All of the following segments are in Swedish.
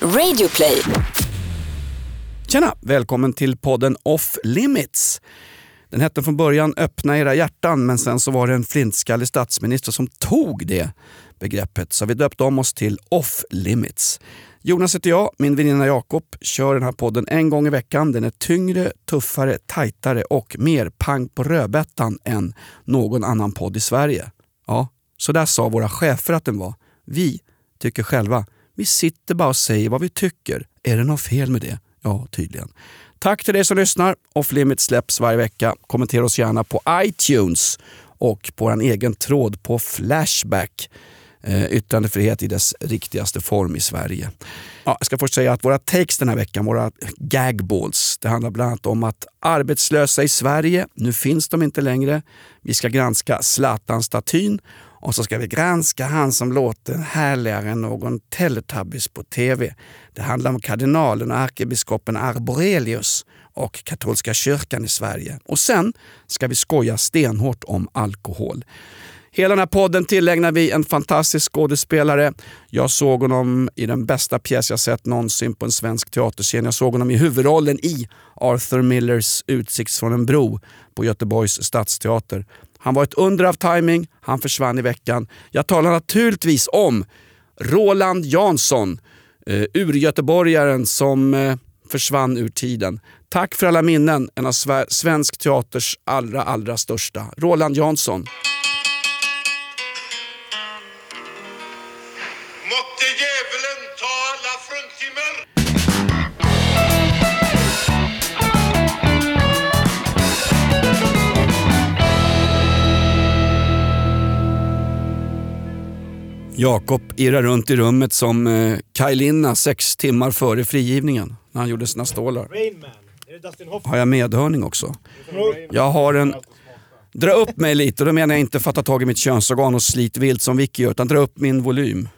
Radioplay. Tjena! Välkommen till podden Off Limits. Den hette från början Öppna era hjärtan men sen så var det en flintskallig statsminister som tog det begreppet. Så vi döpte om oss till Off Limits. Jonas heter jag, min väninna Jakob kör den här podden en gång i veckan. Den är tyngre, tuffare, tajtare och mer pang på rödbetan än någon annan podd i Sverige. Ja, så där sa våra chefer att den var. Vi tycker själva. Vi sitter bara och säger vad vi tycker. Är det något fel med det? Ja, tydligen. Tack till dig som lyssnar. Off Limits släpps varje vecka. Kommentera oss gärna på iTunes och på vår egen tråd på Flashback. Eh, yttrandefrihet i dess riktigaste form i Sverige. Ja, jag ska först säga att våra takes den här veckan, våra gagballs, det handlar bland annat om att arbetslösa i Sverige, nu finns de inte längre. Vi ska granska Zlatan-statyn och så ska vi granska han som låter härligare än någon Teletubbies på tv. Det handlar om kardinalen och ärkebiskopen Arborelius och katolska kyrkan i Sverige. Och sen ska vi skoja stenhårt om alkohol. Hela den här podden tillägnar vi en fantastisk skådespelare. Jag såg honom i den bästa pjäs jag sett någonsin på en svensk teaterscen. Jag såg honom i huvudrollen i Arthur Millers Utsikts från en bro på Göteborgs stadsteater. Han var ett under av timing han försvann i veckan. Jag talar naturligtvis om Roland Jansson, eh, urgöteborgaren som eh, försvann ur tiden. Tack för alla minnen, en av svensk teaters allra, allra största. Roland Jansson. Jakob irrar runt i rummet som eh, Kaj Linna sex timmar före frigivningen när han gjorde sina stålar. Har jag medhörning också? Jag har en... Dra upp mig lite, och då menar jag inte fatta tag i mitt könsorgan och slit vilt som Vicky gör, utan dra upp min volym.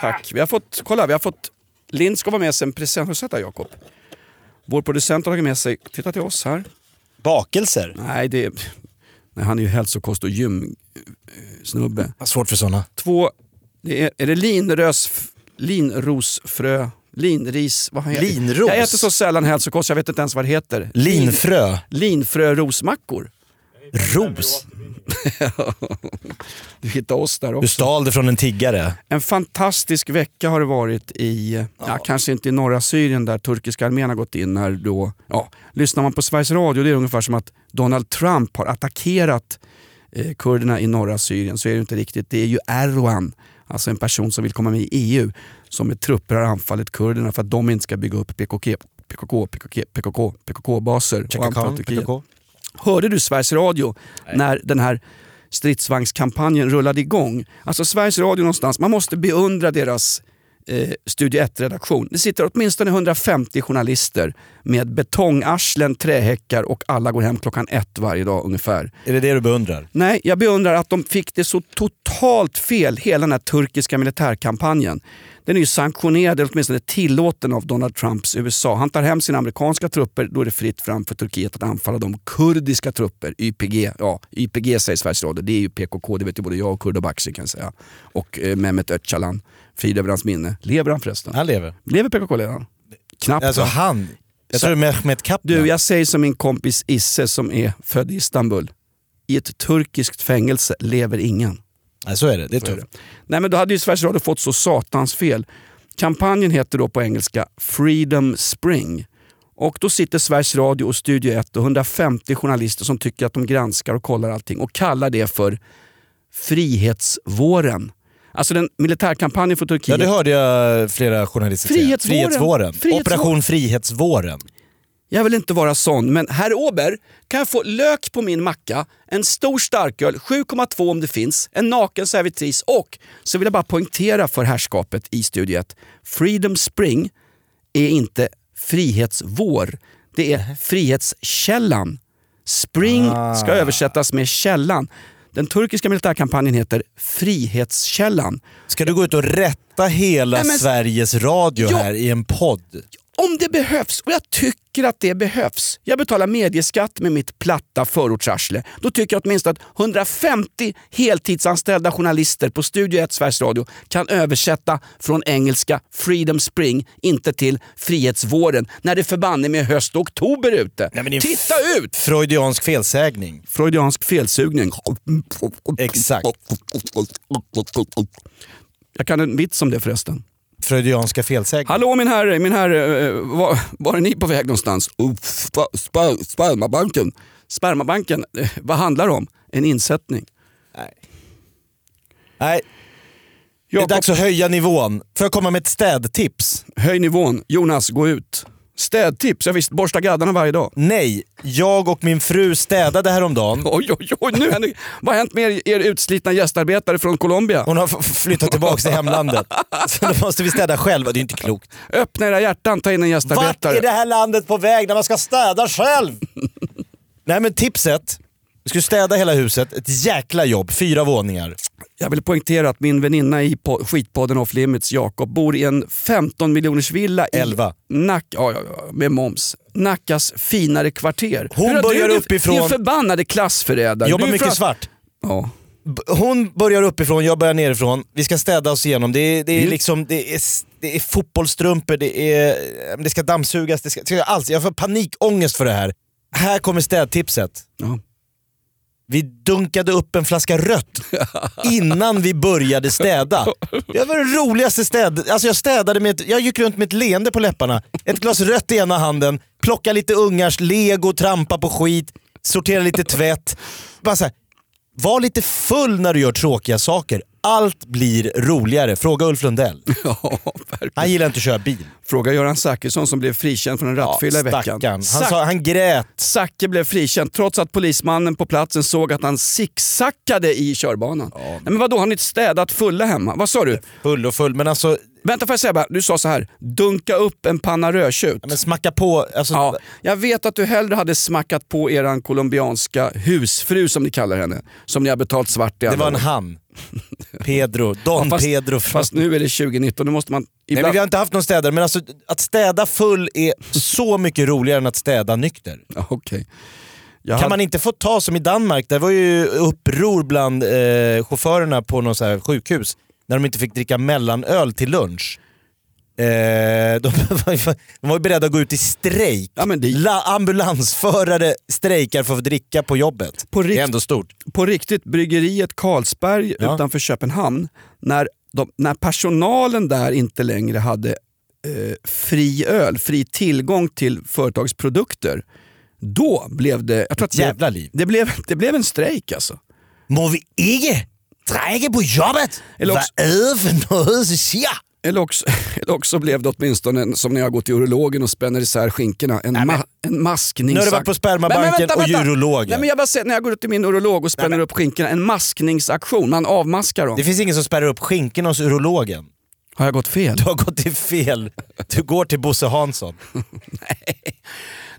Tack. Vi har fått, kolla, vi har fått... Linn ska vara med sig en present. Har du sett det Jakob? Vår producent har tagit med sig, titta till oss här. Bakelser? Nej, det, han är ju hälsokost och gym snubbe. Svårt för sådana. Två, det är, är det linrös, linrosfrö, linris, vad heter Linros? Jag äter så sällan hälsokost, jag vet inte ens vad det heter. Linfrö? Linfrö rosmackor. Ros? du hittade oss där också. Du stal det från en tiggare. En fantastisk vecka har det varit i, ja. ja kanske inte i norra Syrien där turkiska armén har gått in. När då, ja, lyssnar man på Sveriges Radio det är ungefär som att Donald Trump har attackerat eh, kurderna i norra Syrien så är det inte riktigt. Det är ju Erdogan, alltså en person som vill komma med i EU, som med trupper har anfallit kurderna för att de inte ska bygga upp PKK, PKK, PKK, PKK, PKK-baser anfalla Turkiet. PKK. Hörde du Sveriges Radio Nej. när den här stridsvagnskampanjen rullade igång? Alltså Sveriges Radio någonstans, man måste beundra deras eh, Studio 1-redaktion. Det sitter åtminstone 150 journalister med betongarslen, trähäckar och alla går hem klockan ett varje dag ungefär. Är det det du beundrar? Nej, jag beundrar att de fick det så totalt fel, hela den här turkiska militärkampanjen. Den är ju sanktionerad, eller åtminstone tillåten av Donald Trumps USA. Han tar hem sina amerikanska trupper, då är det fritt fram för Turkiet att anfalla de kurdiska trupper, YPG. Ja, YPG säger Sveriges Radio, det är ju PKK, det vet ju både jag och Kurdo Baxi kan jag säga. Och eh, Mehmet Öcalan, frid över hans minne. Lever han förresten? Han lever. Lever PKK-ledaren? Knappt Alltså va? han? Jag tror Mehmet Kaplan. Du, jag säger som min kompis Isse som är född i Istanbul. I ett turkiskt fängelse lever ingen. Nej, så är det. Det är tufft. Nej, men då hade ju Sveriges Radio fått så satans fel. Kampanjen heter då på engelska Freedom Spring. Och då sitter Sveriges Radio och Studio 1 och 150 journalister som tycker att de granskar och kollar allting och kallar det för Frihetsvåren. Alltså den militärkampanjen för Turkiet. Ja det hörde jag flera journalister Frihetsvåren. säga. Frihetsvåren. Frihetsvåren. Operation Frihetsvåren. Jag vill inte vara sån, men herr Ober, kan jag få lök på min macka, en stor starköl, 7,2 om det finns, en naken servitris och så vill jag bara poängtera för herrskapet i Studio 1. Freedom Spring är inte frihetsvår, det är frihetskällan. Spring ska ah. översättas med källan. Den turkiska militärkampanjen heter Frihetskällan. Ska du gå ut och rätta hela Nej, men, Sveriges Radio ja, här i en podd? Om det behövs, och jag tycker att det behövs. Jag betalar medieskatt med mitt platta förortsarsle. Då tycker jag åtminstone att 150 heltidsanställda journalister på Studio 1 Sveriges Radio kan översätta från engelska Freedom Spring, inte till Frihetsvåren, när det förbanne med höst och oktober ute. Nej, Titta ut! Freudiansk felsägning. Freudiansk felsugning. Exakt. Jag kan en vits om det förresten. Freudianska felsägning. Hallå min herre, min herre, eh, var, var är ni på väg någonstans? Oh, spa- spa- Spermabanken. Spermabanken, eh, vad handlar det om? En insättning. Nej. Nej, det är dags att höja nivån. Får jag komma med ett städtips? höj nivån. Jonas, gå ut. Städtips, jag visst, borsta gaddarna varje dag. Nej, jag och min fru städade häromdagen. Oj, oj, oj, nu vad har hänt med er, utslitna gästarbetare från Colombia? Hon har flyttat tillbaka till hemlandet. Så då måste vi städa själva, det är inte klokt. Öppna era hjärtan, ta in en Vart gästarbetare. är det här landet på väg när man ska städa själv? Nej men tipset, vi skulle städa hela huset, ett jäkla jobb, fyra våningar. Jag vill poängtera att min väninna i po- skitpodden Off Limits, Jakob, bor i en 15 miljoners villa i Elva. Nack, ja, med moms. Nackas finare kvarter. Hon Hur börjar du, uppifrån- Din förbannade klassförrädare. Jobbar mycket svart. Ja. Hon börjar uppifrån, jag börjar nerifrån. Vi ska städa oss igenom. Det är, det är, Mm. liksom, det är, det är fotbollsstrumpor, det, är, det ska dammsugas, det ska, det ska allt. Jag får panikångest för det här. Här kommer städtipset. Ja. Vi dunkade upp en flaska rött innan vi började städa. Det var det roligaste städ... Alltså jag städade med ett, jag gick runt med ett leende på läpparna. Ett glas rött i ena handen, plocka lite ungars lego, trampa på skit, sortera lite tvätt. Bara så här, var lite full när du gör tråkiga saker. Allt blir roligare. Fråga Ulf Lundell. ja. Han gillar inte att köra bil. Fråga Göran Zachrisson som blev frikänd från en rattfylla i veckan. Han, sa, han grät. Zacke blev frikänd trots att polismannen på platsen såg att han zigzackade i körbanan. Nej, men vadå, har ni inte städat fulla hemma? Vad sa du? Full och full, men alltså Vänta får jag säga bara, du sa så här. dunka upp en panna rödtjut. men smacka på. Alltså, Ja, jag vet att du hellre hade smackat på eran colombianska husfru som ni kallar henne. Som ni har betalt svart i alla Det var en han. Pedro. Don fast, Pedro. Fast nu är det 2019, nu måste man... Nej, men Ibland... vi har inte haft någon städare, men alltså, att städa full är så mycket roligare än att städa nykter. Ja, okej. Jag Kan hade- man inte få ta som i Danmark, där var ju uppror bland eh, chaufförerna på något så här sjukhus när de inte fick dricka mellanöl till lunch. Eh, de, de var ju beredda att gå ut i strejk. Ja, det- La, ambulansförare strejkar för att få dricka på jobbet. På det rikt- är ändå stort. på riktigt, bryggeriet Carlsberg Ja. utanför Köpenhamn, när, de, när personalen där inte längre hade eh, fri öl, fri tillgång till företagets produkter, då blev det... Jag tror att det, Jävla liv. det, blev, det blev en strejk alltså. Må vi ikke drikke på jobbet? Eller Vad också- är det för något som sker? Eller också, eller också blev det åtminstone som när jag går till urologen och spänner isär skinkorna, en, ma- en maskningsakt. Nu har du varit på spermabanken Men- men vänta, och urologen. Nej, men jag bara säger, när jag går till min urolog och spänner upp skinkorna, en maskningsaktion, man avmaskar dem. Det finns ingen som spärrar upp skinkorna hos urologen. Har jag gått fel? Du har gått till fel. Du går till Bosse Hansson.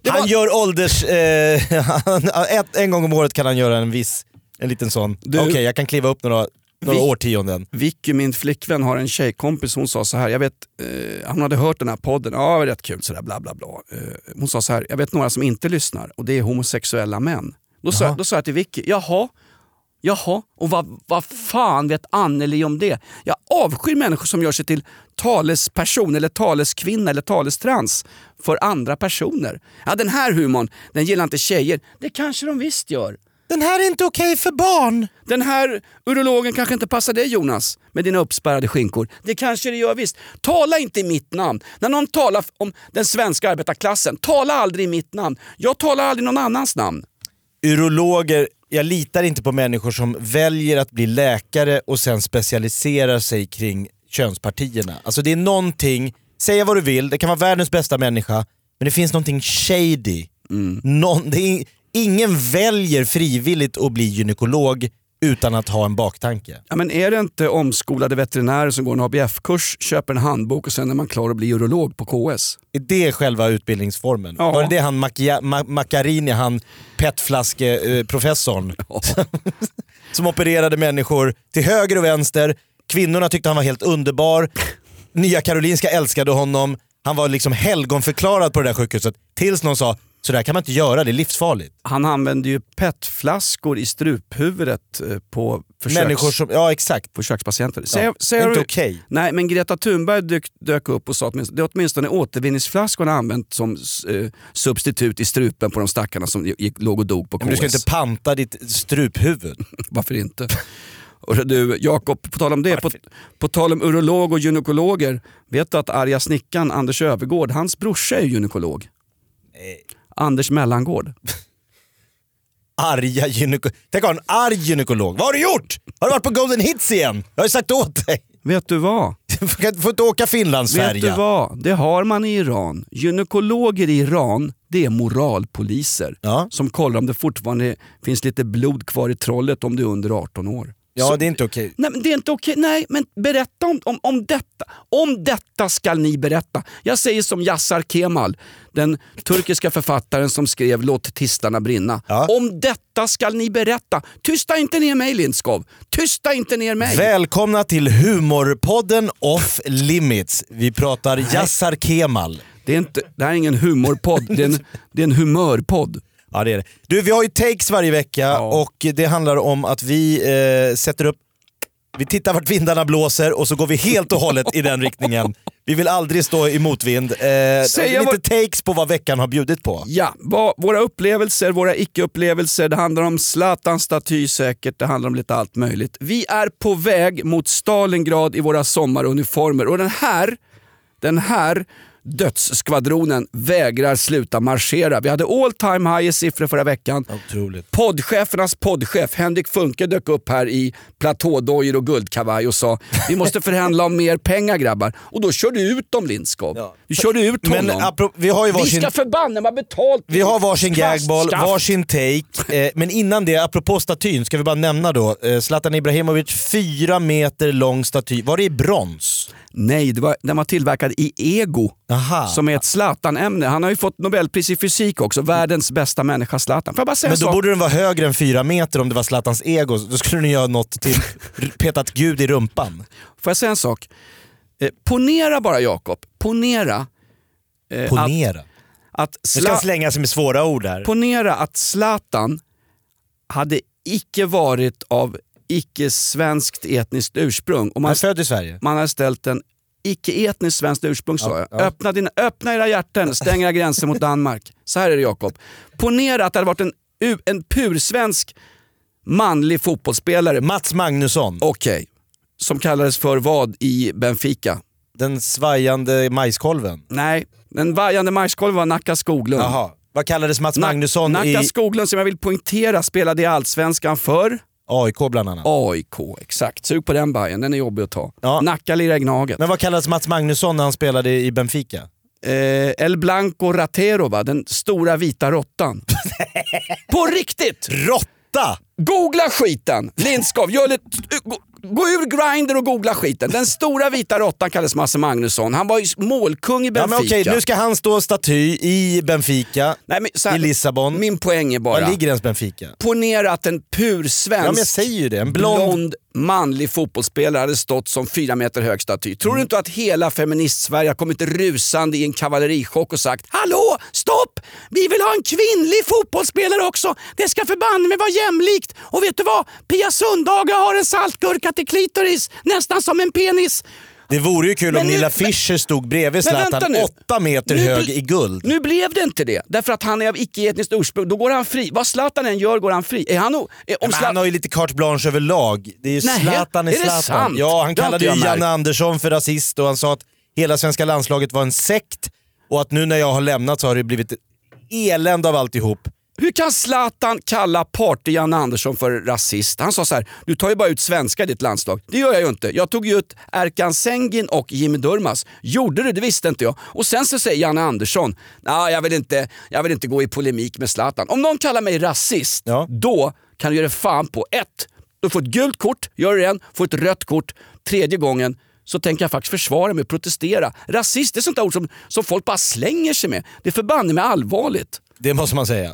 Det Han var- gör ålders... Eh, en gång om året kan han göra en viss, en liten sån. Du- Okej, jag kan kliva upp några, några Vi- årtionden. Vicky, min flickvän, har en tjejkompis. Hon sa så här, jag vet, eh, hon hade hört den här podden, ja det var rätt kul, sådär, bla bla bla. Eh, hon sa så här, jag vet några som inte lyssnar och det är homosexuella män. Då sa, då sa jag till Vicky, jaha, jaha, och vad, vad fan vet Anneli om det? Jag avskyr människor som gör sig till talesperson eller taleskvinna eller talestrans för andra personer. Ja, den här humorn, den gillar inte tjejer. Det kanske de visst gör. Den här är inte okej för barn. Den här urologen kanske inte passar dig Jonas med dina uppspärrade skinkor. Det kanske det gör visst. Tala inte i mitt namn. När någon talar om den svenska arbetarklassen, tala aldrig i mitt namn. Jag talar aldrig någon annans namn. Urologer, jag litar inte på människor som väljer att bli läkare och sen specialiserar sig kring könspartierna. Alltså det är någonting, säga vad du vill, det kan vara världens bästa människa, men det finns någonting shady. Någon, det är, ingen väljer frivilligt att bli gynekolog utan att ha en baktanke. Ja, men är det inte omskolade veterinärer som går en ABF-kurs, köper en handbok och sen är man klar att bli urolog på KS? Är det själva utbildningsformen? Ja. Var det det han Macchia- Ma- Macchiarini, han petflaske-professorn, som opererade människor till höger och vänster. Kvinnorna tyckte han var helt underbar. Nya Karolinska älskade honom. Han var liksom helgonförklarad på det där sjukhuset tills någon sa så där kan man inte göra, det är livsfarligt. Han använde ju petflaskor i struphuvudet eh, på försöks, Människor som, ja exakt. försökspatienter. Ja, Säger- säger inte okej. Nej, men Greta Thunberg dök, dök upp och sa att åtminstone- det är åtminstone återvinningsflaskorna använt som eh, substitut i strupen på de stackarna som gick, låg och dog på KS. Men du ska inte panta ditt struphuvud. Varför inte? Och du, Jakob, på tal om det, på, på tal om urolog och gynekologer. Vet du att arga snickaren Anders Övergård, hans brorsa är gynekolog? Anders Mellangård. Arga gynekolog. Tänk att ha en arg gynekolog. Vad har du gjort? Har du varit på Golden Hits igen? Jag har ju sagt åt dig. Vet du vad? Du får inte åka Vet du Finlandsfärja. vad? Det har man i Iran. Gynekologer i Iran, det är moralpoliser. Ja. Som kollar om det fortfarande finns lite blod kvar i trollet om du är under 18 år. Ja, Så- det är inte okej. Nej, men det är inte okej. Nej, men berätta om, om, om detta. Om detta skall ni berätta. Jag säger som Yassar Kemal, den turkiska författaren som skrev Låt tistarna brinna. Ja. Om detta skall ni berätta. Tysta inte ner mig Lindskov. Tysta inte ner mig. Välkomna till humorpodden Off Limits. Vi pratar Yassar Kemal. Det, är inte, det här är ingen humorpodd, det är en, det är en humörpodd. Ja det är det. Du, vi har ju takes varje vecka Ja. och det handlar om att vi eh, sätter upp vi tittar vart vindarna blåser och så går vi helt och hållet i den riktningen. Vi vill aldrig stå i motvind. Eh, lite vad- takes på vad veckan har bjudit på. Ja, vad, våra upplevelser, våra icke-upplevelser, det handlar om Zlatans staty säkert, det handlar om lite allt möjligt. Vi är på väg mot Stalingrad i våra sommaruniformer och den här, den här dödsskvadronen vägrar sluta marschera. Vi hade all time high i siffror förra veckan. Otroligt. Poddchefernas poddchef Henrik Funke dök upp här i platådojor och guldkavaj och sa vi måste förhandla om mer pengar grabbar. Och då körde du ut dem Lindskov. Ja. Du körde ut Men honom. apro- vi har ju vi varsin... ska förbanne mig betalt. Vi har varsin gagball, varsin take. Eh, men innan det, apropå statyn, ska vi bara nämna då. Eh, Zlatan Ibrahimovic, fyra meter lång staty. Var det i brons? Nej, det var, den var tillverkad i ego. Aha. Som är ett Zlatan-ämne. Han har ju fått Nobelpris i fysik också. Världens bästa människa Zlatan. Får jag bara säga Men en då sak? borde den vara högre än fyra meter om det var Zlatans ego. Då skulle den göra något till petat Gud i rumpan. Får jag säga en sak? Eh, ponera bara Jakob, ponera eh, att, Ponera. att, Nu ska han slänga sig med svåra ord här. ponera att Zlatan hade icke varit av icke-svenskt etniskt ursprung. Och man, är född i Sverige. man har ställt en icke-etniskt svenskt ursprung sa jag. ja. Öppna, dina, öppna era hjärtan, stäng era gränser mot Danmark. Så här är det Jakob. Ponera att det hade varit en, en pursvensk manlig fotbollsspelare, Mats Magnusson, okej, som kallades för vad i Benfica? den svajande majskolven. Nej, den vajande majskolven var Nacka Skoglund. Jaha. Vad kallades Mats Magnusson Nacka i Skoglund som jag vill poängtera spelade i Allsvenskan för AIK bland annat? AIK. Exakt, sug på den Bajen, den är jobbig att ta. Ja. Nacka lirar Gnaget. Men vad kallades Mats Magnusson när han spelade i Benfica? Eh, El Blanco Ratero va, den stora vita råttan. på riktigt! Råtta! Googla skiten! Lindskov, gör lite, gå, gå ur Grindr och googla skiten. Den stora vita råttan kallades Masse Magnusson. Han var ju målkung i Ja, Benfica. men okej, nu ska han stå staty i Benfica, Nej, men, här, i Lissabon. Min poäng är bara, Var ligger ens Benfica? ponera att en pursvensk Ja men jag säger ju det, en blond... blond manlig fotbollsspelare hade stått som fyra meter hög staty. Tror Mm. du inte att hela feminist-Sverige har kommit rusande i en kavallerichock och sagt Hallå, stopp! Vi vill ha en kvinnlig fotbollsspelare också. Det ska förbanne mig vara jämlikt. Och vet du vad? Pia Sundhage har en saltgurka till klitoris, nästan som en penis. Det vore ju kul Men om nu- Nilla Fischer stod bredvid Zlatan, åtta meter Nu hög i guld. Nu blev det inte det, därför att han är av icke-etniskt ursprung. Då går han fri. Vad Zlatan än gör går han fri. Är han, om Men Zlatan- han har ju lite carte blanche överlag. Det är ju Nej, Zlatan är är Zlatan. sant? Ja, han Det kallade ju. Janne Andersson för rasist och han sa att hela svenska landslaget var en sekt och att nu när jag har lämnat så har det blivit elände av alltihop. Hur kan Zlatan kalla party-Janne Andersson för rasist? Han sa så här, du tar ju bara ut svenska i ditt landslag. Det gör jag ju inte. Jag tog ju ut Erkan Sengin och Jimmy Durmaz. Gjorde du? Det visste inte jag. Och sen så säger Janne Andersson, nah, jag, vill inte, jag vill inte gå i polemik med Zlatan. Om någon kallar mig rasist, Ja. då kan du göra fan på ett. Du får ett gult kort, gör det igen, får ett rött kort. Tredje gången så tänker jag faktiskt försvara mig och protestera. Rasist är sånt där ord som, som folk bara slänger sig med. Det är förbanne mig allvarligt. Det måste man säga.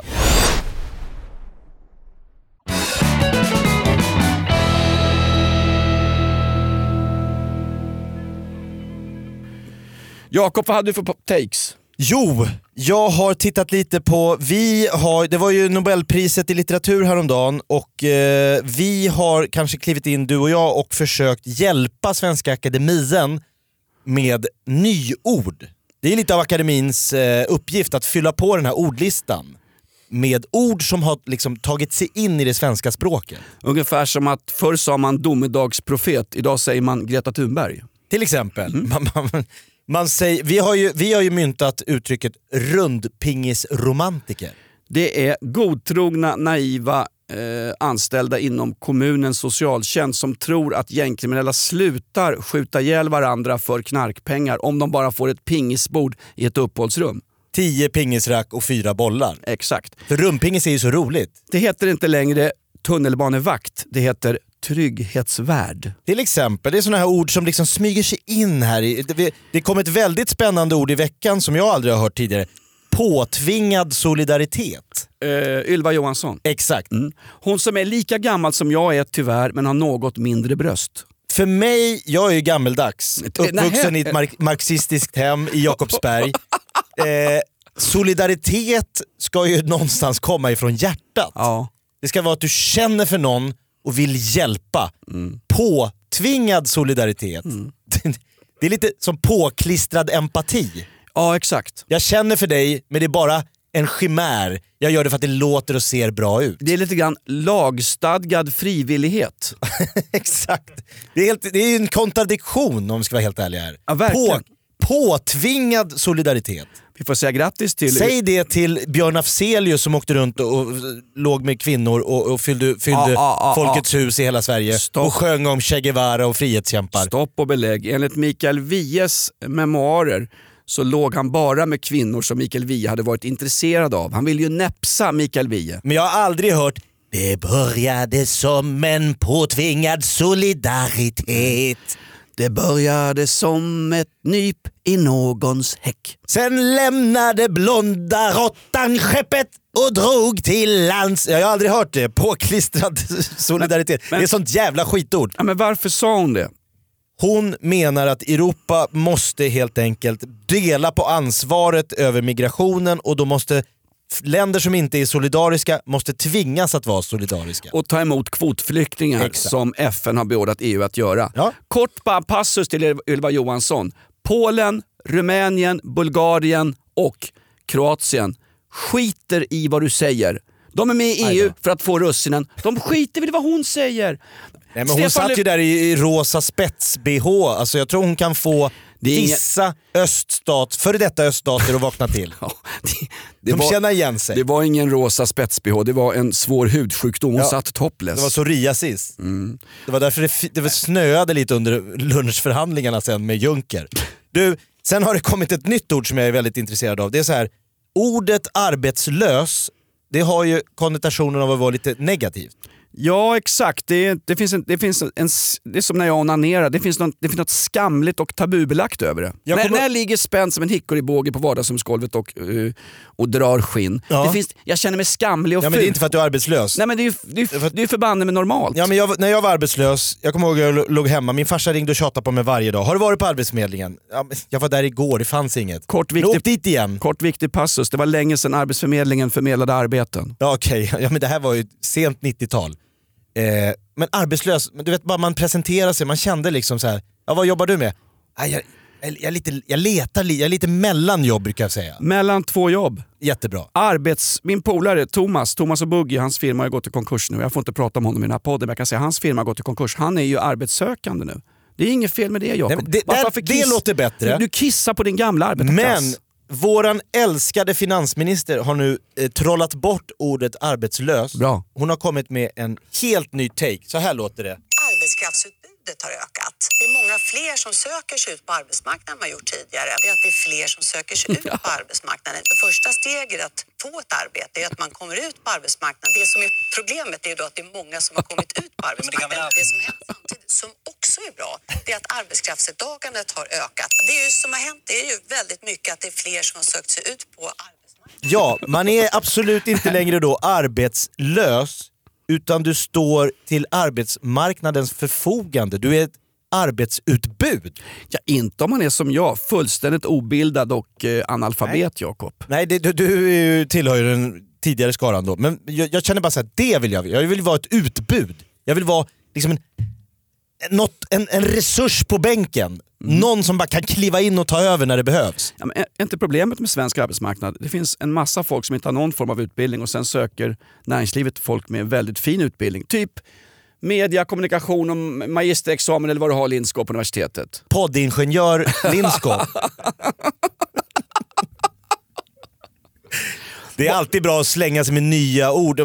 Jakob, vad hade du för takes? Jo, jag har tittat lite på, vi har, det var ju Nobelpriset i litteratur häromdagen och eh, vi har kanske klivit in, du och jag, och försökt hjälpa Svenska Akademien med nyord. Det är lite av akademins eh, uppgift att fylla på den här ordlistan med ord som har liksom tagit sig in i det svenska språket. Ungefär som att förr sa man domedagsprofet, idag säger man Greta Thunberg. Till exempel. Man, man, man säger, vi, har ju, vi har ju myntat uttrycket rundpingisromantiker. Det är godtrogna, naiva eh, anställda inom kommunens socialtjänst som tror att gängkriminella slutar skjuta ihjäl varandra för knarkpengar om de bara får ett pingisbord i ett uppehållsrum. Tio pingisrack och fyra bollar. Exakt. För rumpingis är ju så roligt. Det heter inte längre tunnelbanevakt, det heter trygghetsvärd. Till exempel, det är sådana här ord som liksom smyger sig in här. i- Det, kom ett väldigt spännande ord i veckan som jag aldrig har hört tidigare. Påtvingad solidaritet. Eh, Ylva Johansson. Exakt. Mm. Hon som är lika gammal som jag är tyvärr, men har något mindre bröst. För mig, jag är ju gammeldags, uppvuxen nähä. i ett mark- marxistiskt hem i Jakobsberg. Eh, solidaritet ska ju någonstans komma ifrån hjärtat. Ja. Det ska vara att du känner för någon och vill hjälpa. Mm. Påtvingad solidaritet. Det är lite som påklistrad empati. ja, exakt. Jag känner för dig, men det är bara en chimär. Jag gör det för att det låter och ser bra ut. Det är lite grann lagstadgad frivillighet. Exakt. Det är, helt, det är en kontradiktion om vi ska vara helt ärliga här. Ja, verkligen. påtvingad solidaritet. Vi får säga grattis till... Säg det till Björn Afzelius som åkte runt och, och låg med kvinnor och, och fyllde, fyllde Ja, ja, ja, Folkets hus i hela Sverige Stopp. och sjöng om Che Guevara och frihetskämpar. Stopp och belägg. Enligt Mikael Wiehes memoarer så låg han bara med kvinnor som Mikael Wiehe hade varit intresserad av. Han ville ju näpsa Mikael Wiehe. Men jag har aldrig hört det började som en påtvingad solidaritet. Det började som ett nyp i någons häck. Sen lämnade blonda råttan skeppet och drog till lands. Jag har aldrig hört det. Påklistrad solidaritet. Men- det är sånt jävla skitord. Ja, men varför sa hon det? Hon menar att Europa måste helt enkelt dela på ansvaret över migrationen och då måste länder som inte är solidariska måste tvingas att vara solidariska. Och ta emot kvotflyktingar Exakt. som FN har beordrat EU att göra. Ja. Kort bara passus till Yl- Ylva Johansson. Polen, Rumänien, Bulgarien och Kroatien skiter i vad du säger. De är med i EU för att få russinen. De skiter väl i vad hon säger. Nej, men hon Stefan satt ju där i, rosa spets-bh, alltså jag tror hon kan få är inga- vissa öststat, före detta öststater att vakna till. Ja, det, det, De var, känner igen sig. det var ingen rosa spets-bh, det var en svår hudsjukdom. Hon Ja. satt topless. Det var psoriasis. Mm. Det var därför det, det snöade lite under lunchförhandlingarna sen med Juncker. Du, sen har det kommit ett nytt ord som jag är väldigt intresserad av. Det är så här, ordet arbetslös, det har ju konnotationen av att vara lite negativt. Ja exakt, det, det, finns en, det, finns en, det är som när jag onanerar, det finns, något, det finns något skamligt och tabubelagt över det. När, kommer- när ligger spänd som en hickoribåge på vardagsrumsgolvet och, eh, och drar skinn, Ja. det finns, jag känner mig skamlig och Ja men ful. det är inte för att du är arbetslös. Nej men det är ju det är, det är förbanne med normalt. Ja, men jag, när jag var arbetslös, jag kommer ihåg att jag låg hemma, min farsa ringde och tjatade på mig varje dag. Har du varit på Arbetsförmedlingen? Ja, men jag var där igår, det fanns inget. Kort Men viktig, Åk dit igen. kort viktig passus, det var länge sedan Arbetsförmedlingen förmedlade arbeten. Ja okej, ja, men det här var ju sent 90-tal. Eh, men arbetslös, men du vet bara man presenterar sig, man kände liksom så här. ja vad jobbar du med? Ah, jag, jag, är lite, jag letar, li- jag är lite mellan jobb brukar jag säga. Mellan två jobb. Jättebra. Arbets, min polare Thomas, Thomas och Buggy, hans firma har gått i konkurs nu. Jag får inte prata om honom i den här podden men jag kan säga att hans firma har gått i konkurs. Han är ju arbetssökande nu. Det är inget fel med det Jakob. Det- varför det låter bättre. Du, du kissar på din gamla arbetarklass. Men våran älskade finansminister har nu eh, trollat bort ordet arbetslös. Bra. Hon har kommit med en helt ny take. Så här låter det. Arbetskraftsutbudet har ökat. Det är många fler som söker sig ut på arbetsmarknaden än man gjort tidigare. Det är att det är fler som söker sig ut på arbetsmarknaden. Det första steget att få ett arbete är att man kommer ut på arbetsmarknaden. Det som är problemet är då att det är många som har kommit ut på arbetsmarknaden. Det som hänt samtidigt, som också är bra, det är att arbetskraftsdeltagandet har ökat. Det är ju som har hänt, det är ju väldigt mycket att det är fler som har sökt sig ut på arbetsmarknaden. Ja, man är absolut inte längre då arbetslös, utan du står till arbetsmarknadens förfogande. Du är ett arbetsutbud. Ja, inte om man är som jag, fullständigt obildad och eh, analfabet Jakob. Nej, det, du, du tillhör ju den tidigare skaran då. Men jag, jag känner bara så här, det vill jag. Jag vill vara ett utbud. Jag vill vara liksom en- något, en, en resurs på bänken. Någon som bara kan kliva in och ta över när det behövs. Ja, är inte problemet med svensk arbetsmarknad, det finns en massa folk som inte har någon form av utbildning och sen söker näringslivet folk med väldigt fin utbildning. Typ media, kommunikation och magisterexamen eller vad du har Lindskog på universitetet. Poddingenjör Lindskog. Det är alltid bra att slänga sig med nya ord.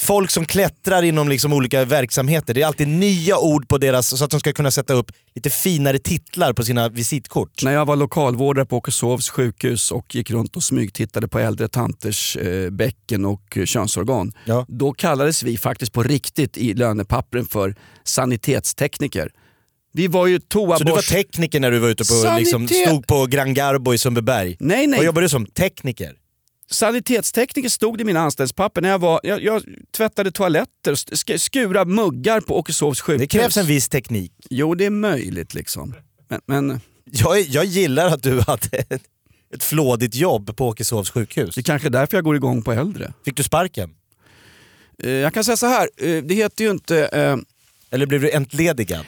Folk som klättrar inom liksom olika verksamheter, det är alltid nya ord på deras, så att de ska kunna sätta upp lite finare titlar på sina visitkort. När jag var lokalvårdare på Åkeshovs sjukhus och gick runt och smygtittade på äldre tanters eh, bäcken och könsorgan. Ja. Då kallades vi faktiskt på riktigt i lönepappren för sanitetstekniker. Vi var ju Så du var toaborst... tekniker när du var ute på, liksom, Sanitet- stod på Gran Garbo i Sundbyberg? Nej, nej. Vad jobbade du som? Tekniker? Sanitetstekniker stod i mina anställningspapper när jag var... Jag, jag tvättade toaletter, sk- skura muggar på Åkeshovs sjukhus. Det krävs en viss teknik. Jo, det är möjligt liksom. Men, men Jag, jag gillar att du hade ett, ett flådigt jobb på Åkeshovs sjukhus. det är kanske är därför jag går igång på äldre. Fick du sparken? Eh, Jag kan säga så här, eh, det heter ju inte... eh, Eller blev du entledigad?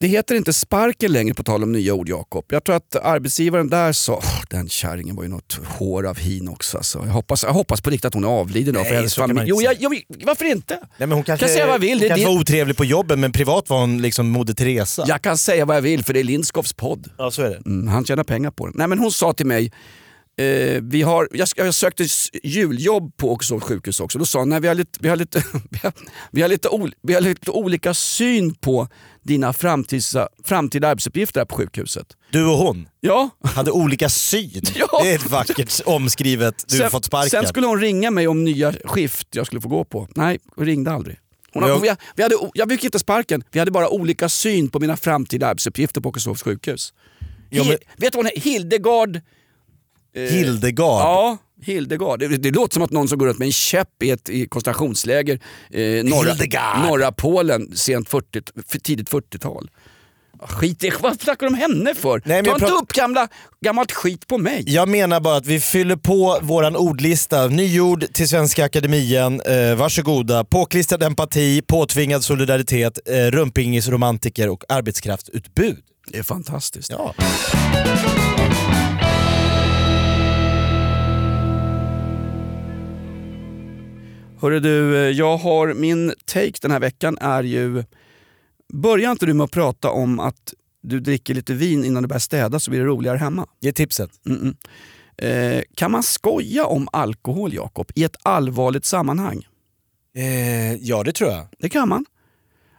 Det heter inte sparken längre på tal om nya ord Jakob. Jag tror att arbetsgivaren där sa, "Åh, den kärringen var ju något hår av hin också. Alltså. Jag, hoppas, jag hoppas på riktigt att hon är avliden Nej, för hennes familj. Jo, jag, jag, varför inte? Nej, men hon kanske, kan säga vad jag vill. Hon Det, kanske det, var otrevlig på jobbet men privat var hon liksom Moder Teresa. jag kan säga vad jag vill för det är Lindskovs podd. ja så är det. Mm, han tjänar pengar på den. Nej, men hon sa till mig, eh, vi har, jag, jag sökte juljobb på Åkeshovs sjukhus också. Då sa hon, nej, vi har lite, vi har lite, vi har, vi har lite, ol, vi har lite olika syn på dina framtida, framtida arbetsuppgifter här på sjukhuset. Du och hon Ja, hade olika syn. Ja. Det är ett vackert omskrivet, du har sen, fått sparken. sen skulle hon ringa mig om nya skift jag skulle få gå på. Nej, hon ringde aldrig. Hon, Jag- vi, vi hade, jag fick inte sparken, vi hade bara olika syn på mina framtida arbetsuppgifter på Åkeshovs sjukhus. Ja, men- Vet du vad hon? Hildegard Hildegard. Ja, Hildegard. Det, det låter som att någon som går runt med en käpp i ett i koncentrationsläger eh, norra, Hildegard. norra Polen sent 40, f- tidigt 40-tal. Ah, Skit i, vad snackar du om henne för? Nej, Ta inte upp gamla, gammalt skit på mig. Jag menar bara att vi fyller på våran ordlista. Nyord till Svenska Akademien. Eh, varsågoda. Påklistrad empati, påtvingad solidaritet, eh, rumpingisromantiker och arbetskraftsutbud. Det är fantastiskt. Ja. Hörru du, jag har min take den här veckan är ju... Börjar inte du med att prata om att du dricker lite vin innan du börjar städa så blir det roligare hemma? Ge tipset. Mm-mm. Eh, kan man skoja om alkohol, Jakob, i ett allvarligt sammanhang? Eh, ja det tror jag. Det kan man.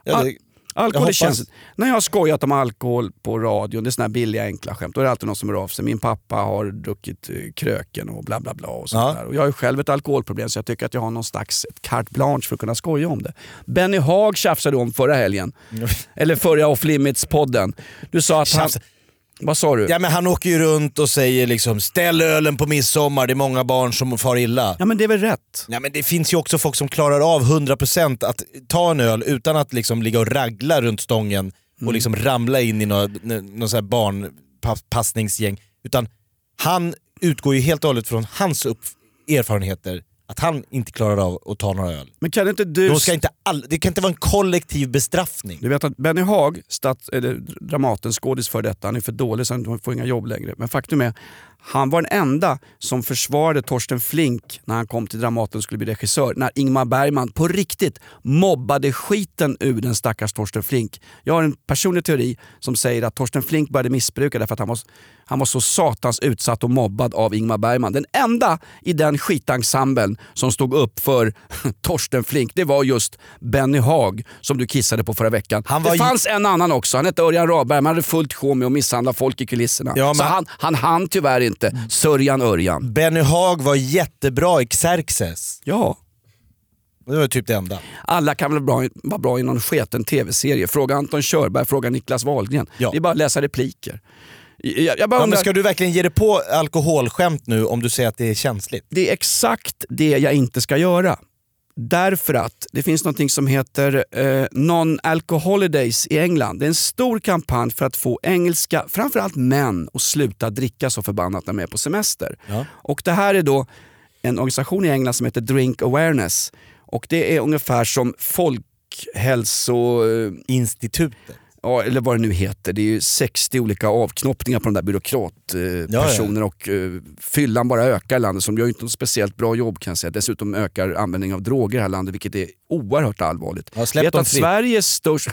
Ja, det, Alkohol är känsligt. När jag har skojat om alkohol på radion, det är såna här billiga enkla skämt, då är det alltid någon som hör av sig. Min pappa har druckit eh, kröken och bla bla bla. Och sånt Ja. där. Och jag har ju själv ett alkoholproblem så jag tycker att jag har någon slags carte blanche för att kunna skoja om det. Benny Haag tjafsade om förra helgen. Eller förra Off Limits-podden. Du sa att han... Vad sa du? ja, men han åker ju runt och säger liksom ställ ölen på midsommar, det är många barn som far illa. Ja men det är väl rätt? Ja, men det finns ju också folk som klarar av 100% att ta en öl utan att liksom ligga och ragla runt stången och liksom ramla in i någon här barnpassningsgäng. Utan han utgår ju helt och hållet från hans erfarenheter, att han inte klarar av att ta några öl. Men kan inte du... Ska inte all, det kan inte vara en kollektiv bestraffning. Du vet att Benny Haag, stats, eller Dramaten, skådis för detta, han är för dålig så han får inga jobb längre. Men faktum är, han var den enda som försvarade Torsten Flink när han kom till Dramaten och skulle bli regissör. När Ingmar Bergman på riktigt mobbade skiten ur den stackars Torsten Flink. Jag har en personlig teori som säger att Torsten Flink började missbruka därför att han var, han var så satans utsatt och mobbad av Ingmar Bergman. Den enda i den skitensemblen som stod upp för Torsten Flink, det var just Benny Haag som du kissade på förra veckan. Det fanns en annan också, han hette Örjan Radberg, men han hade fullt sjå med att misshandla folk i kulisserna. Ja, Så han, han hann tyvärr inte. Sörjan Örjan. Benny Haag var jättebra i Xerxes. Ja, Det var typ det enda. alla kan väl bra, vara bra i någon sketen tv-serie. Fråga Anton Körberg, fråga Niklas Wahlgren. Ja. Det är bara att läsa repliker. Jag, jag bara Ja, undrar, men ska du verkligen ge dig på alkoholskämt nu om du säger att det är känsligt? Det är exakt det jag inte ska göra. Därför att det finns något som heter eh, Non-Alcoholidays i England. Det är en stor kampanj för att få engelska, framförallt män, att sluta dricka så förbannat när de är på semester. Ja. Och Det här är då en organisation i England som heter Drink Awareness. Och Det är ungefär som folkhälso... ja, eller vad det nu heter. Det är ju 60 olika avknoppningar på de där byråkratpersoner eh, och eh, fyllan bara ökar i landet. Som gör inte något speciellt bra jobb kan jag säga. Dessutom ökar användningen av droger i det här landet vilket är oerhört allvarligt. Ja, släpp vet, att fritt. Sveriges störst...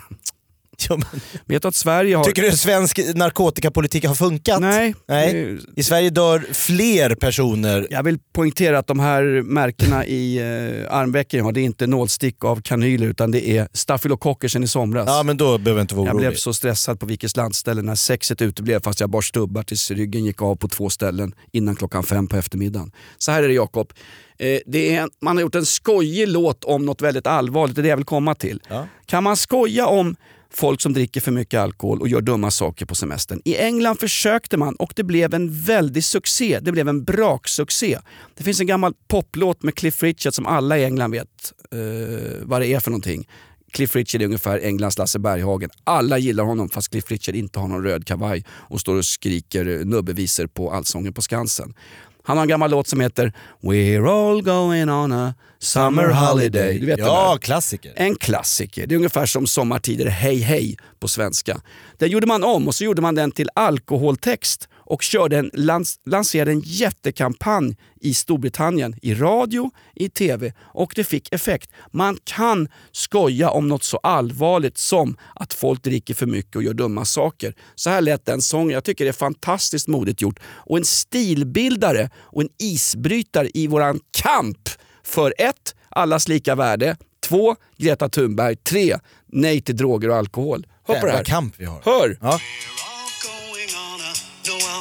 Ja, men, vet att Sverige har... tycker du att svensk narkotikapolitik har funkat? Nej. Nej. I Sverige dör fler personer. Jag vill poängtera att de här märkena i eh, armvecken jag har, det är inte nålstick av kanyler utan det är stafylokocker sen i somras. Ja men då behöver jag inte vara Jag orolig. blev så stressad på Vikes landställe när sexet uteblev fast jag bar stubbar tills ryggen gick av på två ställen innan klockan fem på eftermiddagen. Så här är det Jakob. Eh, det är, man har gjort en skojig låt om något väldigt allvarligt, det är det jag vill komma till. Ja. Kan man skoja om folk som dricker för mycket alkohol och gör dumma saker på semestern? I England försökte man och det blev en väldig succé. Det blev en braksuccé. Det finns en gammal poplåt med Cliff Richard som alla i England vet uh, vad det är för någonting. Cliff Richard är ungefär Englands Lasse Berghagen. Alla gillar honom fast Cliff Richard inte har någon röd kavaj och står och skriker eh, nubbevisor på Allsången på Skansen. Han har en gammal låt som heter We're all going on a summer holiday. Du vet Ja, klassiker. En klassiker. Det är ungefär som Sommartider Hej Hej på svenska. Den gjorde man om och så gjorde man den till alkoholtext och körde en, lans, lanserade en jättekampanj i Storbritannien, i radio, i tv och det fick effekt. Man kan skoja om något så allvarligt som att folk dricker för mycket och gör dumma saker. Så här lät den sången. Jag tycker det är fantastiskt modigt gjort och en stilbildare och en isbrytare i våran kamp för ett, allas lika värde. Två, Greta Thunberg. Tre, nej till droger och alkohol. Hör på det här. kamp vi har. Hör! Ja.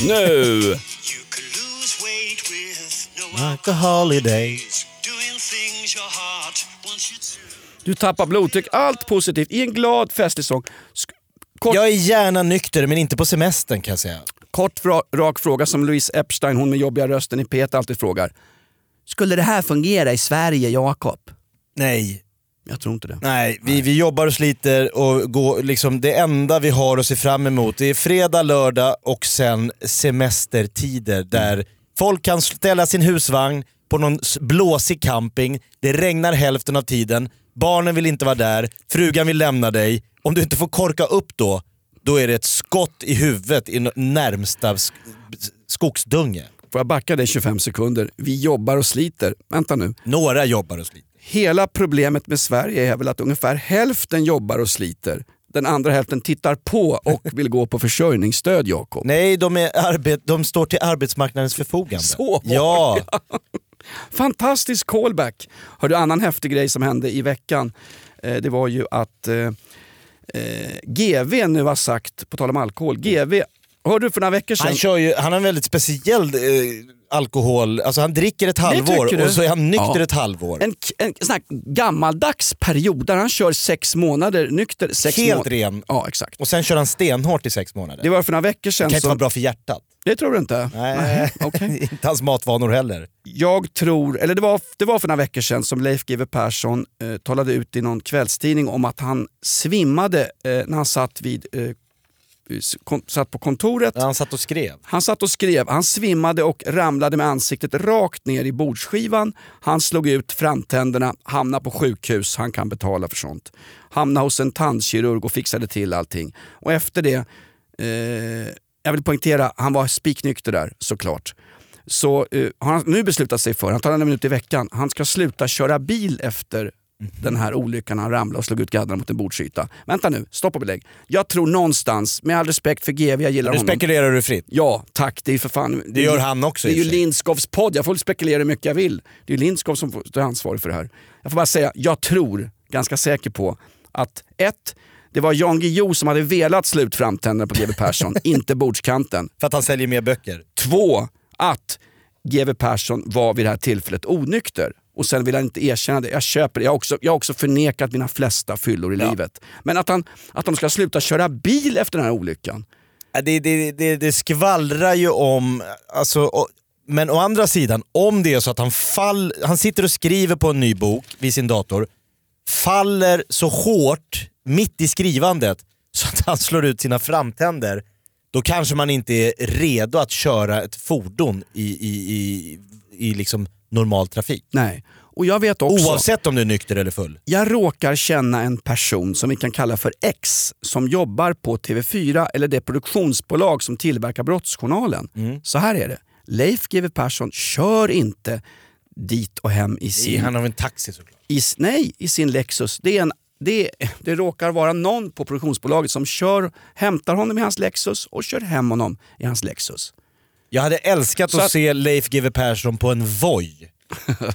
Nu! Like a holiday. Du tappar blodtryck. Allt positivt i en glad festlig sång. Sk- Kort, Jag är gärna nykter men inte på semestern kan jag säga. kort rak fråga som Louise Epstein, hon med jobbiga rösten i P1 alltid frågar. Skulle det här fungera i Sverige, Jakob? Nej, Jag tror inte det. Nej, vi, vi jobbar och sliter och går, liksom, det enda vi har att se fram emot det är fredag, lördag och sen semestertider där folk kan ställa sin husvagn på någon blåsig camping, det regnar hälften av tiden, barnen vill inte vara där, frugan vill lämna dig. Om du inte får korka upp då, då är det ett skott i huvudet i närmsta sk- skogsdunge. Får jag backa dig 25 sekunder? Vi jobbar och sliter. Vänta nu. Några jobbar och sliter. Hela problemet med Sverige är väl att ungefär hälften jobbar och sliter. Den andra hälften tittar på och vill gå på försörjningsstöd, Jakob. Nej, de, är arbet, de står till arbetsmarknadens förfogande. Så ja. Fantastisk callback! Hör du, annan häftig grej som hände i veckan, eh, det var ju att eh, eh, GV nu har sagt, på tal om alkohol, GV, hörde du för några veckor sedan? Han, kör ju, han har en väldigt speciell eh, alkohol, alltså han dricker ett halvår och så är han nykter Ja. ett halvår. en, en sån här gammaldags period där han kör sex månader nykter. Sex Helt må- ren. Ja, exakt. Och sen kör han stenhårt i sex månader. Det var för några veckor det sedan kan inte vara som... bra för hjärtat. Det tror du inte? Nej, okej. inte hans matvanor heller. Jag tror, eller det var, det var för några veckor sedan som Leif GW Persson eh, talade ut i någon kvällstidning om att han svimmade eh, när han satt, vid, eh, satt på kontoret. Han satt och skrev. Han satt och skrev, han svimmade och ramlade med ansiktet rakt ner i bordsskivan. Han slog ut framtänderna, hamnade på sjukhus, han kan betala för sånt. Hamnade hos en tandkirurg och fixade till allting. Och efter det, eh, jag vill poängtera, han var spiknykter där såklart. Så eh, har han nu beslutat sig för, han tar en minut i veckan, han ska sluta köra bil efter den här olyckan. Han ramlade och slog ut gaddarna mot en bordsyta. Vänta nu, stopp och belägg. Jag tror någonstans, med all respekt för GV, jag gillar Nu honom. spekulerar du fritt. Ja, tack. Det är för fan... Det, gör är- han också Det är ju. Lindskovs podd. Jag får spekulera hur mycket jag vill. Det är Lindskov som stå ansvarig för det här. Jag får bara säga, jag tror, ganska säker på, att ett, det var Jan Guillou som hade velat slå ut framtänderna på GW Persson, inte bordskanten. För att han säljer mer böcker. Två, att GW Persson var vid det här tillfället onykter. Och sen vill han inte erkänna det. Jag köper det. Jag har också, jag har också förnekat mina flesta fyllor i livet. Men att, han, att de ska sluta köra bil efter den här olyckan. Ja, Det, det, det, det skvallrar ju om, alltså, och, men å andra sidan, om det är så att han, fall, han sitter och skriver på en ny bok vid sin dator, faller så hårt mitt i skrivandet så att han slår ut sina framtänder, då kanske man inte är redo att köra ett fordon i, i, i, i liksom normal trafik. Nej. Och jag vet också... Oavsett om du är nykter eller full. Jag råkar känna en person som vi kan kalla för X som jobbar på TV4 eller det produktionsbolag som tillverkar Brottsjournalen. Så här är det. Leif GW Persson kör inte dit och hem i sin, Han har en taxi såklart. i, nej, i sin Lexus. Det, är en, det, det råkar vara någon på produktionsbolaget som kör, hämtar honom i hans Lexus och kör hem honom i hans Lexus. Jag hade älskat Så att, se Leif GW Persson på en Voi.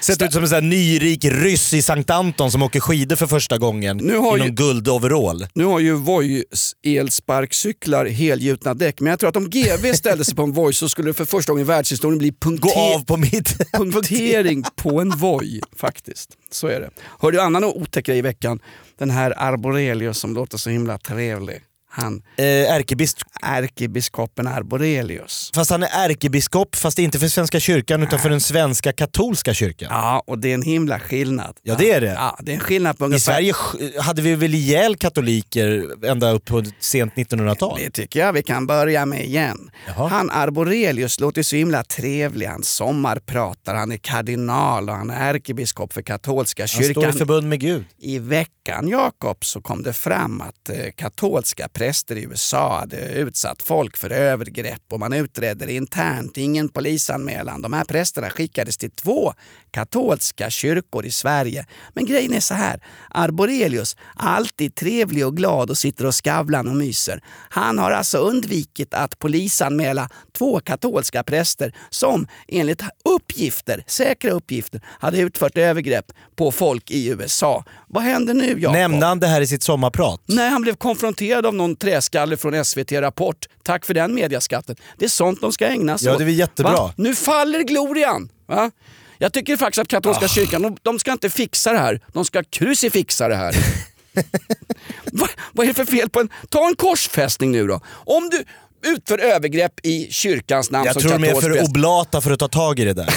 Sett ut som en sån här nyrik ryss i Sankt Anton som åker skidor för första gången Nu har i någon guldoverall. Nu har ju Voice elsparkcyklar helgjutna däck, men jag tror att om GV ställde sig på en Voi så skulle det för första gången i världshistorien bli Gå punkter- av på mitt... punktering på en Voi faktiskt. Så är det. Hörde du annan otäck grej i veckan? Den här Arborelius som låter så himla trevlig. Han, Eh, ärkebiskop. ärkebiskopen Arborelius. Fast han är ärkebiskop, fast inte för Svenska kyrkan utan för den svenska katolska kyrkan. Ja, och det är en himla skillnad. Ja, det är det. Ja, det är en skillnad på I ungefär... Sverige sk- hade vi väl ihjäl katoliker ända upp på sent 1900-tal? Det tycker jag vi kan börja med igen. Jaha. Han Arborelius låter så himla trevlig. Han sommarpratar, han är kardinal och han är ärkebiskop för katolska Han står i kyrkan. förbund med Gud. I veckan, Jakob, så kom det fram att eh, katolska präster i USA hade utsatt folk för övergrepp och man utredde det internt. Ingen polisanmälan. De här prästerna skickades till två katolska kyrkor i Sverige. Men grejen är så här. Arborelius, alltid trevlig och glad och sitter och skavlar och myser. Han har alltså undvikit att polisanmäla två katolska präster som enligt uppgifter, säkra uppgifter, hade utfört övergrepp på folk i USA. Vad händer nu Jakob? Nämnde han det här i sitt sommarprat? Nej, han blev konfronterad av någon träskalle från SVT Rapport. Tack för den mediaskatten. Det är sånt de ska ägna sig Ja, åt. det är väl jättebra. Va? Nu faller glorian! Va? Jag tycker faktiskt att katolska kyrkan, de, de ska inte fixa det här. De ska krucifixa det här. Va, vad är det för fel på en... Ta en korsfästning nu då. Om du utför övergrepp i kyrkans namn Jag som tror de är för oblata för att ta tag i det där.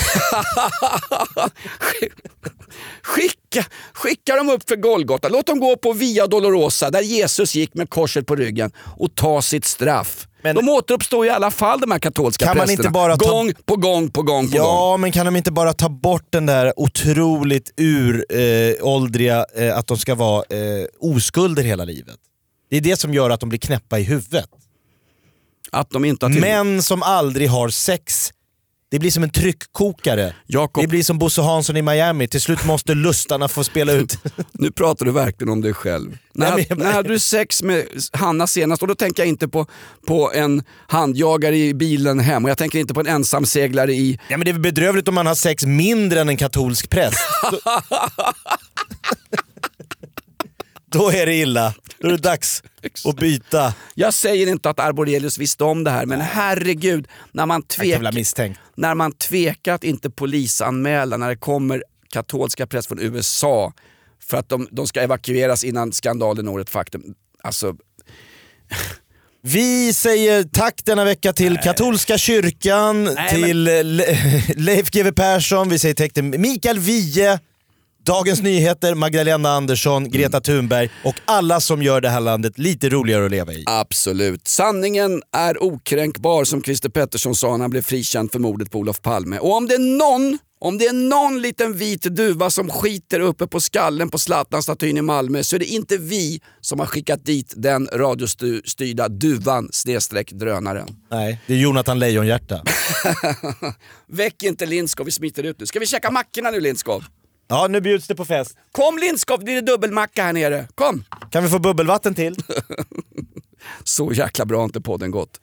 Skicka, skicka dem upp för Golgata. Låt dem gå på Via Dolorosa där Jesus gick med korset på ryggen och ta sitt straff. Men- de återuppstår i alla fall de här katolska Kan man prästerna. inte bara ta- Gång på gång på gång på gång. Ja, men kan de inte bara ta bort den där otroligt uråldriga eh, att de ska vara eh, oskulder hela livet? Det är det som gör att de blir knäppa i huvudet. Att de inte har till... Män som aldrig har sex, det blir som en tryckkokare. Jakob. Det blir som Bosse Hansson i Miami, till slut måste lustarna få spela ut. Nu pratar du verkligen om dig själv. När, men när hade du sex med Hanna senast? Och då tänker jag inte på, på en handjagare i bilen hem och jag tänker inte på en ensamseglare i... Ja, men det är väl bedrövligt om man har sex mindre än en katolsk präst. Då, Då är det illa. Då är det dags att byta. Jag säger inte att Arborelius visste om det här men herregud, när man misstänkt. när man tvekar att inte polisanmäla när det kommer katolska präster från USA för att de, de ska evakueras innan skandalen når ett faktum. Alltså, Vi säger tack denna vecka till katolska kyrkan, Nej, till Le Leif GW Persson, vi säger tack till Mikael Wiehe, Dagens Nyheter, Magdalena Andersson, Greta Thunberg och alla som gör det här landet lite roligare att leva i. absolut. Sanningen är okränkbar som Christer Pettersson sa när han blev frikänd för mordet på Olof Palme. Och om det är någon om det är någon liten vit duva som skiter uppe på skallen på Zlatan-statyn i Malmö så är det inte vi som har skickat dit den radiostyrda duvan snedstreck drönaren. Nej, det är Jonathan Lejonhjärta. Väck inte Lindskov, vi smiter ut nu. Ska vi käka mackorna nu Lindskov? Ja, nu bjuds det på fest. Kom Lindskov, det det dubbelmacka här nere. Kom! Kan vi få bubbelvatten till? Så jäkla bra har inte podden gått.